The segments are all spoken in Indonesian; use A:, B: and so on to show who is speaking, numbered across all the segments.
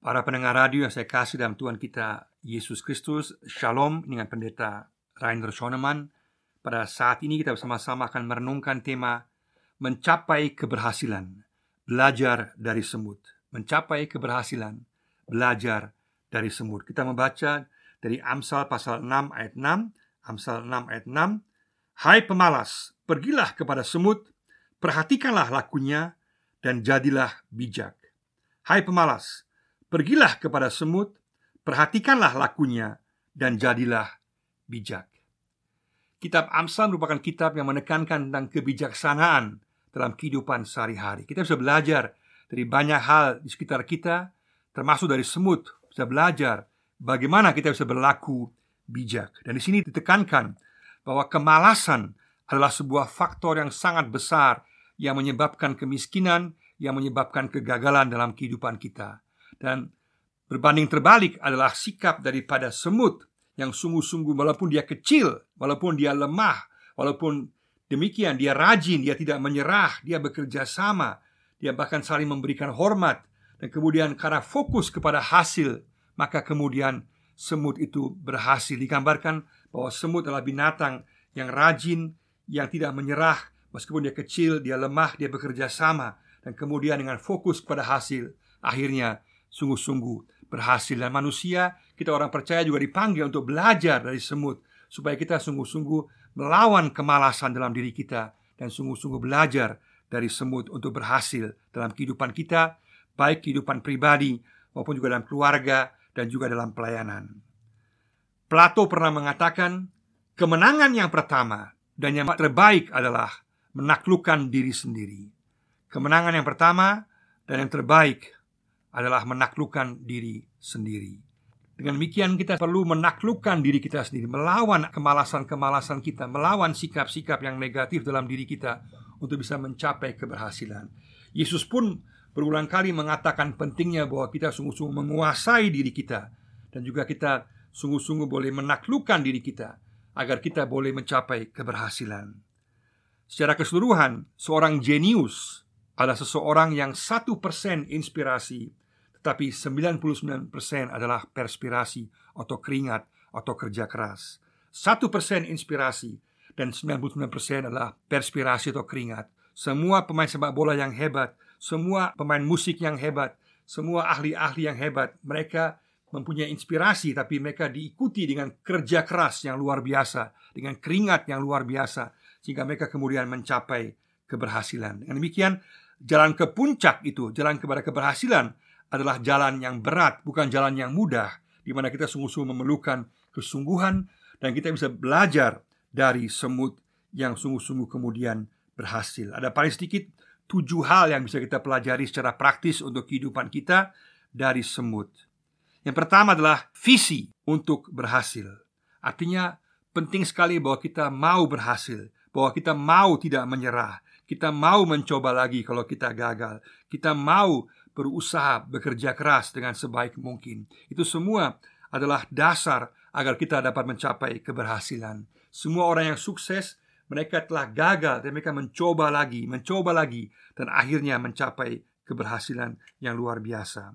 A: Para pendengar radio yang saya kasih dalam Tuhan kita Yesus Kristus Shalom dengan pendeta Rainer Schoenemann. Pada saat ini kita bersama-sama akan merenungkan tema Mencapai keberhasilan Belajar dari semut. Mencapai keberhasilan Belajar dari semut. Kita membaca dari Amsal pasal 6 ayat 6 Amsal 6 ayat 6 Hai pemalas, pergilah kepada semut Perhatikanlah lakunya dan jadilah bijak. Hai pemalas, Pergilah kepada semut, perhatikanlah lakunya, dan jadilah bijak. Kitab Amsal merupakan kitab yang menekankan tentang kebijaksanaan dalam kehidupan sehari-hari. Kita bisa belajar dari banyak hal di sekitar kita, termasuk dari semut. Bisa belajar bagaimana kita bisa berlaku bijak. Dan di sini ditekankan bahwa kemalasan adalah sebuah faktor yang sangat besar yang menyebabkan kemiskinan, yang menyebabkan kegagalan dalam kehidupan kita. Dan berbanding terbalik adalah sikap daripada semut yang sungguh-sungguh walaupun dia kecil, walaupun dia lemah, walaupun demikian dia rajin, dia tidak menyerah, dia bekerja sama, dia bahkan saling memberikan hormat dan kemudian karena fokus kepada hasil, maka kemudian semut itu berhasil. Digambarkan bahwa semut adalah binatang yang rajin, yang tidak menyerah, meskipun dia kecil, dia lemah, dia bekerja sama dan kemudian dengan fokus kepada hasil, akhirnya sungguh-sungguh berhasil dan manusia kita orang percaya juga dipanggil untuk belajar dari semut supaya kita sungguh-sungguh melawan kemalasan dalam diri kita dan sungguh-sungguh belajar dari semut untuk berhasil dalam kehidupan kita baik kehidupan pribadi maupun juga dalam keluarga dan juga dalam pelayanan. Plato pernah mengatakan kemenangan yang pertama dan yang terbaik adalah menaklukkan diri sendiri. Kemenangan yang pertama dan yang terbaik adalah menaklukkan diri sendiri. Dengan demikian kita perlu menaklukkan diri kita sendiri Melawan kemalasan-kemalasan kita Melawan sikap-sikap yang negatif dalam diri kita Untuk bisa mencapai keberhasilan Yesus pun berulang kali mengatakan pentingnya bahwa kita sungguh-sungguh menguasai diri kita Dan juga kita sungguh-sungguh boleh menaklukkan diri kita Agar kita boleh mencapai keberhasilan Secara keseluruhan, seorang jenius adalah seseorang yang satu persen inspirasi Tetapi 99% adalah perspirasi atau keringat atau kerja keras. Satu persen inspirasi dan 99% adalah perspirasi atau keringat. Semua pemain sepak bola yang hebat Semua pemain musik yang hebat Semua ahli-ahli yang hebat Mereka mempunyai inspirasi Tapi mereka diikuti dengan kerja keras yang luar biasa Dengan keringat yang luar biasa Sehingga mereka kemudian mencapai keberhasilan. Dengan demikian jalan ke puncak itu, jalan kepada keberhasilan adalah jalan yang berat, bukan jalan yang mudah, di mana kita sungguh-sungguh memerlukan kesungguhan dan kita bisa belajar dari semut yang sungguh-sungguh kemudian berhasil. Ada paling sedikit tujuh hal yang bisa kita pelajari secara praktis untuk kehidupan kita dari semut. Yang pertama adalah visi untuk berhasil. Artinya penting sekali bahwa kita mau berhasil, bahwa kita mau tidak menyerah, kita mau mencoba lagi kalau kita gagal. Kita mau berusaha bekerja keras dengan sebaik mungkin. Itu semua adalah dasar agar kita dapat mencapai keberhasilan. Semua orang yang sukses mereka telah gagal dan mereka mencoba lagi, mencoba lagi dan akhirnya mencapai keberhasilan yang luar biasa.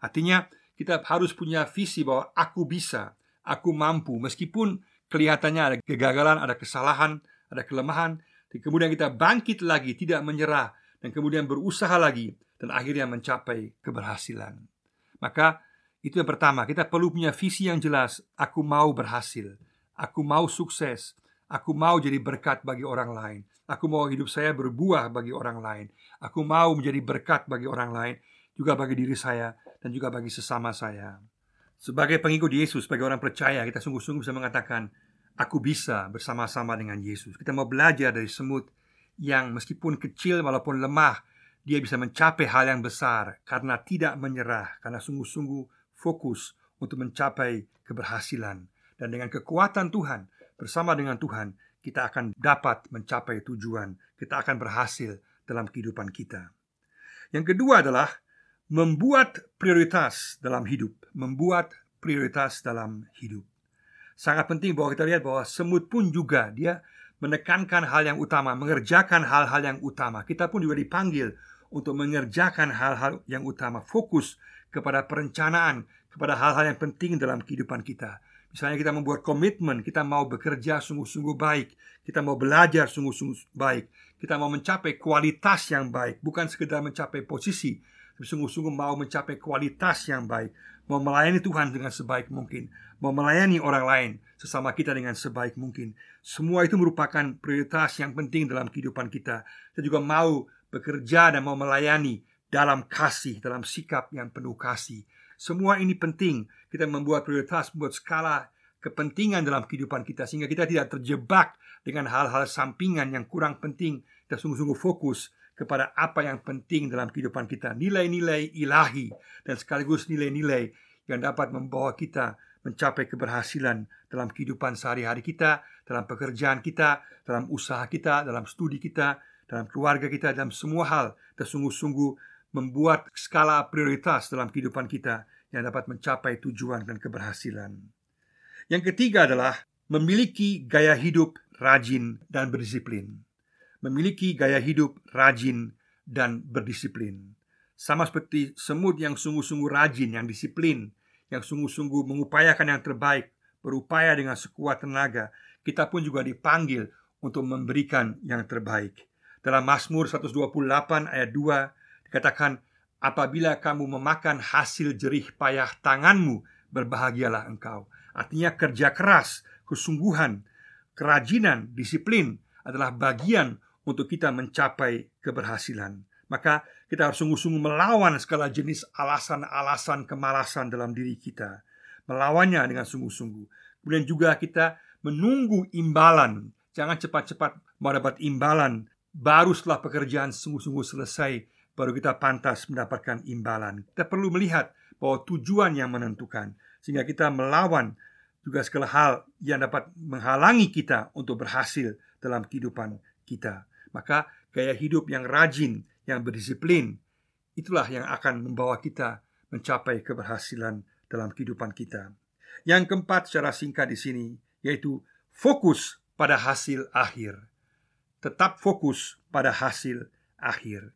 A: Artinya kita harus punya visi bahwa aku bisa, aku mampu meskipun kelihatannya ada kegagalan, ada kesalahan, ada kelemahan, Kemudian kita bangkit lagi, tidak menyerah dan kemudian berusaha lagi dan akhirnya mencapai keberhasilan. Maka itu yang pertama, kita perlu punya visi yang jelas. Aku mau berhasil, aku mau sukses, aku mau jadi berkat bagi orang lain. Aku mau hidup saya berbuah bagi orang lain. Aku mau menjadi berkat bagi orang lain, juga bagi diri saya dan juga bagi sesama saya. Sebagai pengikut Yesus, sebagai orang percaya, kita sungguh-sungguh bisa mengatakan, Aku bisa bersama-sama dengan Yesus. Kita mau belajar dari semut yang meskipun kecil walaupun lemah, dia bisa mencapai hal yang besar karena tidak menyerah, karena sungguh-sungguh fokus untuk mencapai keberhasilan. Dan dengan kekuatan Tuhan, bersama dengan Tuhan, kita akan dapat mencapai tujuan. Kita akan berhasil dalam kehidupan kita. Yang kedua adalah membuat prioritas dalam hidup, membuat prioritas dalam hidup sangat penting bahwa kita lihat bahwa semut pun juga dia menekankan hal yang utama, mengerjakan hal-hal yang utama. Kita pun juga dipanggil untuk mengerjakan hal-hal yang utama, fokus kepada perencanaan, kepada hal-hal yang penting dalam kehidupan kita. Misalnya kita membuat komitmen, kita mau bekerja sungguh-sungguh baik, kita mau belajar sungguh-sungguh baik, kita mau mencapai kualitas yang baik, bukan sekedar mencapai posisi, tapi sungguh-sungguh mau mencapai kualitas yang baik, mau melayani Tuhan dengan sebaik mungkin, mau melayani orang lain sesama kita dengan sebaik mungkin. Semua itu merupakan prioritas yang penting dalam kehidupan kita. Kita juga mau bekerja dan mau melayani dalam kasih, dalam sikap yang penuh kasih. Semua ini penting. Kita membuat prioritas, membuat skala kepentingan dalam kehidupan kita sehingga kita tidak terjebak dengan hal-hal sampingan yang kurang penting. Kita sungguh-sungguh fokus kepada apa yang penting dalam kehidupan kita, nilai-nilai ilahi dan sekaligus nilai-nilai yang dapat membawa kita mencapai keberhasilan dalam kehidupan sehari-hari kita, dalam pekerjaan kita, dalam usaha kita, dalam studi kita, dalam keluarga kita, dalam semua hal. Kita sungguh-sungguh membuat skala prioritas dalam kehidupan kita yang dapat mencapai tujuan dan keberhasilan. Yang ketiga adalah memiliki gaya hidup rajin dan berdisiplin memiliki gaya hidup rajin dan berdisiplin. Sama seperti semut yang sungguh-sungguh rajin, yang disiplin, yang sungguh-sungguh mengupayakan yang terbaik, berupaya dengan sekuat tenaga, kita pun juga dipanggil untuk memberikan yang terbaik. Dalam Mazmur 128 ayat 2 dikatakan, "Apabila kamu memakan hasil jerih payah tanganmu, berbahagialah engkau." Artinya kerja keras, kesungguhan, kerajinan, disiplin adalah bagian untuk kita mencapai keberhasilan. Maka kita harus sungguh-sungguh melawan segala jenis alasan-alasan kemalasan dalam diri kita. Melawannya dengan sungguh-sungguh. Kemudian juga kita menunggu imbalan. Jangan cepat-cepat mendapat imbalan baru setelah pekerjaan sungguh-sungguh selesai baru kita pantas mendapatkan imbalan. Kita perlu melihat bahwa tujuan yang menentukan sehingga kita melawan juga segala hal yang dapat menghalangi kita untuk berhasil dalam kehidupan kita. Maka gaya hidup yang rajin, yang berdisiplin, itulah yang akan membawa kita mencapai keberhasilan dalam kehidupan kita. Yang keempat secara singkat di sini yaitu fokus pada hasil akhir. Tetap fokus pada hasil akhir.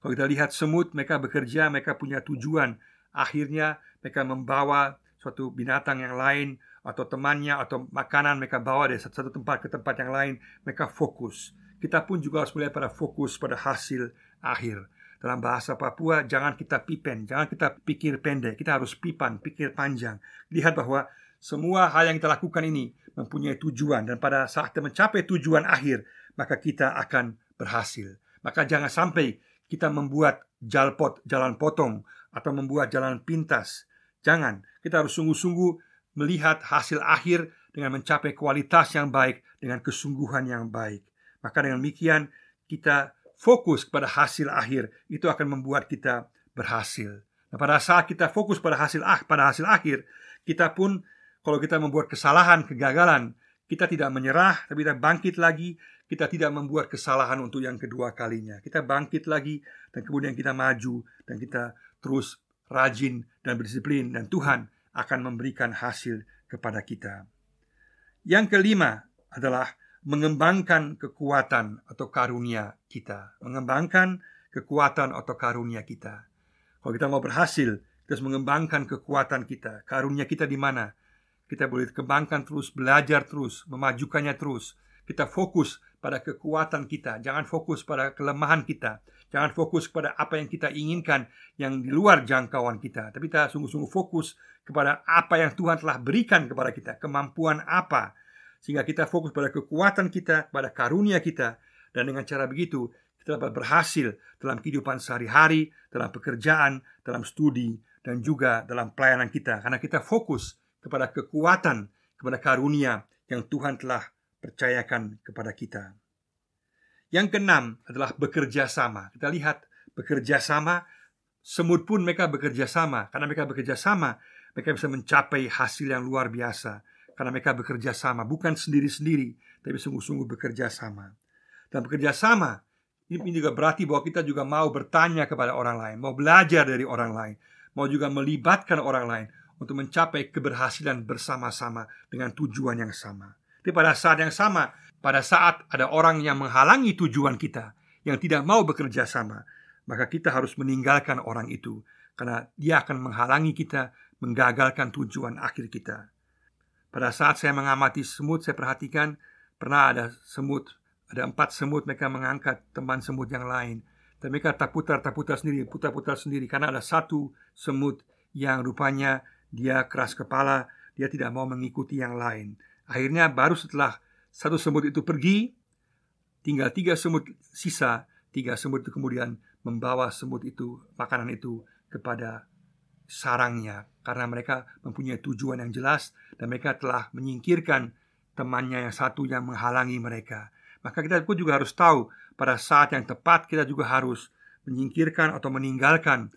A: Kalau kita lihat semut, mereka bekerja, mereka punya tujuan. Akhirnya mereka membawa suatu binatang yang lain atau temannya atau makanan mereka bawa dari satu tempat ke tempat yang lain. Mereka fokus kita pun juga harus melihat pada fokus pada hasil akhir. Dalam bahasa Papua, jangan kita pipen, jangan kita pikir pendek, kita harus pipan, pikir panjang. Lihat bahwa semua hal yang kita lakukan ini mempunyai tujuan dan pada saat kita mencapai tujuan akhir, maka kita akan berhasil. Maka jangan sampai kita membuat jalpot, jalan potong atau membuat jalan pintas. Jangan, kita harus sungguh-sungguh melihat hasil akhir dengan mencapai kualitas yang baik dengan kesungguhan yang baik. Maka dengan demikian kita fokus pada hasil akhir itu akan membuat kita berhasil. Nah, pada saat kita fokus pada hasil ah, pada hasil akhir, kita pun kalau kita membuat kesalahan, kegagalan, kita tidak menyerah, tapi kita bangkit lagi. Kita tidak membuat kesalahan untuk yang kedua kalinya. Kita bangkit lagi dan kemudian kita maju dan kita terus rajin dan berdisiplin dan Tuhan akan memberikan hasil kepada kita. Yang kelima adalah mengembangkan kekuatan atau karunia kita, mengembangkan kekuatan atau karunia kita. Kalau kita mau berhasil, kita harus mengembangkan kekuatan kita. Karunia kita di mana? Kita boleh kembangkan terus, belajar terus, memajukannya terus. Kita fokus pada kekuatan kita, jangan fokus pada kelemahan kita. Jangan fokus kepada apa yang kita inginkan yang di luar jangkauan kita, tapi kita sungguh-sungguh fokus kepada apa yang Tuhan telah berikan kepada kita, kemampuan apa? Sehingga kita fokus pada kekuatan kita, pada karunia kita. Dan dengan cara begitu kita dapat berhasil dalam kehidupan sehari-hari, dalam pekerjaan, dalam studi dan juga dalam pelayanan kita. Karena kita fokus kepada kekuatan, kepada karunia yang Tuhan telah percayakan kepada kita. Yang keenam adalah bekerja sama. Kita lihat bekerja sama semut pun mereka bekerja sama karena mereka bekerja sama mereka bisa mencapai hasil yang luar biasa karena mereka bekerja sama, bukan sendiri-sendiri, tapi sungguh-sungguh bekerja sama. Dan bekerja sama ini juga berarti bahwa kita juga mau bertanya kepada orang lain, mau belajar dari orang lain, mau juga melibatkan orang lain untuk mencapai keberhasilan bersama-sama dengan tujuan yang sama. Tapi pada saat yang sama, pada saat ada orang yang menghalangi tujuan kita, yang tidak mau bekerja sama, maka kita harus meninggalkan orang itu karena dia akan menghalangi kita menggagalkan tujuan akhir kita. Pada saat saya mengamati semut, saya perhatikan pernah ada semut, ada empat semut mereka mengangkat teman semut yang lain. Dan mereka tak putar, tak putar sendiri, putar-putar sendiri karena ada satu semut yang rupanya dia keras kepala, dia tidak mau mengikuti yang lain. Akhirnya baru setelah satu semut itu pergi, tinggal tiga semut sisa, tiga semut itu kemudian membawa semut itu, makanan itu kepada sarangnya karena mereka mempunyai tujuan yang jelas dan mereka telah menyingkirkan temannya yang satu yang menghalangi mereka. Maka kita pun juga harus tahu pada saat yang tepat kita juga harus menyingkirkan atau meninggalkan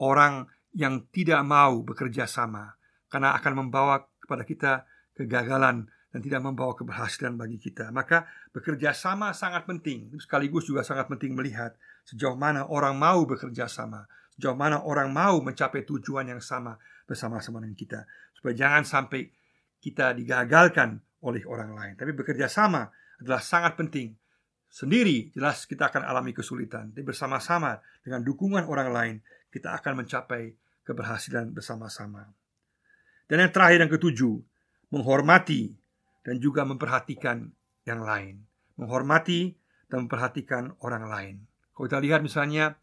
A: orang yang tidak mau bekerja sama karena akan membawa kepada kita kegagalan dan tidak membawa keberhasilan bagi kita. Maka bekerja sama sangat penting. Sekaligus juga sangat penting melihat sejauh mana orang mau bekerja sama, sejauh mana orang mau mencapai tujuan yang sama bersama-sama dengan kita. Supaya jangan sampai kita digagalkan oleh orang lain. Tapi bekerja sama adalah sangat penting. Sendiri jelas kita akan alami kesulitan, tapi bersama-sama dengan dukungan orang lain kita akan mencapai keberhasilan bersama-sama. Dan yang terakhir yang ketujuh, menghormati dan juga memperhatikan yang lain. Menghormati dan memperhatikan orang lain. Kalau kita lihat misalnya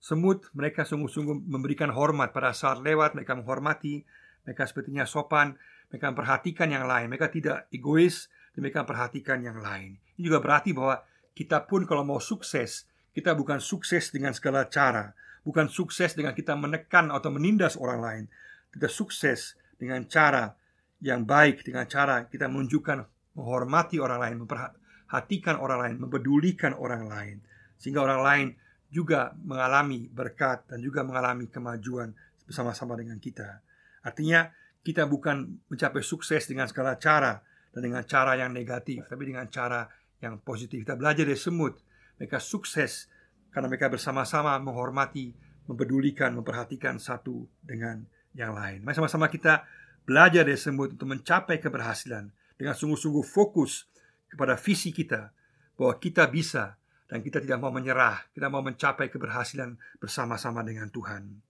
A: semut, mereka sungguh-sungguh memberikan hormat pada saat lewat, mereka menghormati, mereka sepertinya sopan, mereka memperhatikan yang lain, mereka tidak egois, mereka perhatikan yang lain. Ini juga berarti bahwa kita pun kalau mau sukses, kita bukan sukses dengan segala cara, bukan sukses dengan kita menekan atau menindas orang lain. Kita sukses dengan cara yang baik, dengan cara kita menunjukkan menghormati orang lain, memperhatikan orang lain, mempedulikan orang lain, sehingga orang lain juga mengalami berkat dan juga mengalami kemajuan bersama-sama dengan kita. Artinya, kita bukan mencapai sukses dengan segala cara, dan dengan cara yang negatif, tapi dengan cara yang positif. Kita belajar dari semut, mereka sukses karena mereka bersama-sama menghormati, mempedulikan, memperhatikan satu dengan yang lain. Mari sama-sama kita belajar dari semut untuk mencapai keberhasilan dengan sungguh-sungguh fokus kepada visi kita bahwa kita bisa dan kita tidak mau menyerah, kita mau mencapai keberhasilan bersama-sama dengan Tuhan.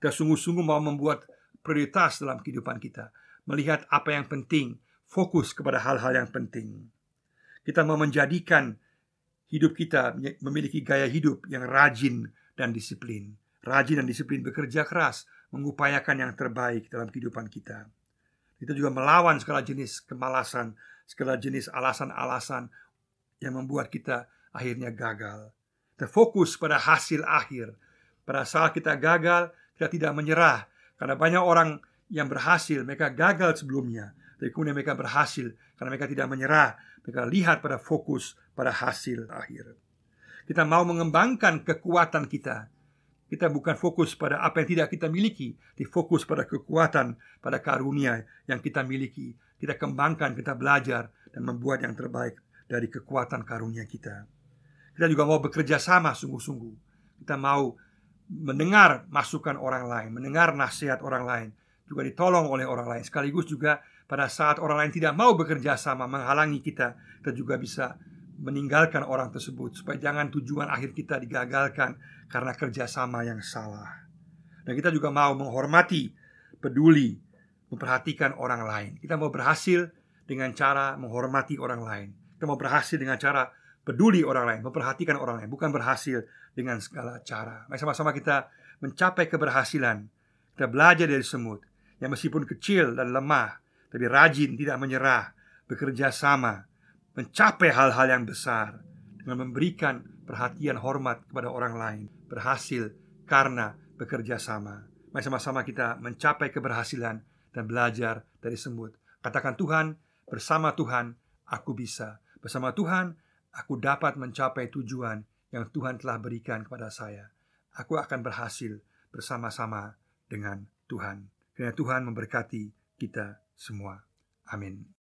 A: Kita sungguh-sungguh mau membuat prioritas dalam kehidupan kita, melihat apa yang penting, fokus kepada hal-hal yang penting. Kita mau menjadikan hidup kita memiliki gaya hidup yang rajin dan disiplin. Rajin dan disiplin bekerja keras, mengupayakan yang terbaik dalam kehidupan kita. Kita juga melawan segala jenis kemalasan, segala jenis alasan-alasan yang membuat kita akhirnya gagal. Terfokus pada hasil akhir. Pada saat kita gagal, kita tidak menyerah. Karena banyak orang yang berhasil, mereka gagal sebelumnya. Tapi kemudian mereka berhasil karena mereka tidak menyerah. Mereka lihat pada fokus pada hasil akhir. Kita mau mengembangkan kekuatan kita. Kita bukan fokus pada apa yang tidak kita miliki, tapi fokus pada kekuatan, pada karunia yang kita miliki. Kita kembangkan, kita belajar dan membuat yang terbaik dari kekuatan karunia kita. Kita juga mau bekerja sama sungguh-sungguh. Kita mau mendengar masukan orang lain, mendengar nasihat orang lain, juga ditolong oleh orang lain. Sekaligus juga pada saat orang lain tidak mau bekerja sama menghalangi kita, kita juga bisa meninggalkan orang tersebut supaya jangan tujuan akhir kita digagalkan karena kerjasama yang salah. Dan kita juga mau menghormati, peduli, memperhatikan orang lain. Kita mau berhasil dengan cara menghormati orang lain. Kita mau berhasil dengan cara peduli orang lain, memperhatikan orang lain, bukan berhasil dengan segala cara. Mari sama-sama kita mencapai keberhasilan. Kita belajar dari semut yang meskipun kecil dan lemah, tapi rajin, tidak menyerah, bekerja sama, mencapai hal-hal yang besar dengan memberikan perhatian hormat kepada orang lain, berhasil karena bekerja sama. Mari sama-sama kita mencapai keberhasilan dan belajar dari semut. Katakan Tuhan, bersama Tuhan aku bisa. Bersama Tuhan aku dapat mencapai tujuan yang Tuhan telah berikan kepada saya. Aku akan berhasil bersama-sama dengan Tuhan. Karena Tuhan memberkati kita semua. Amin.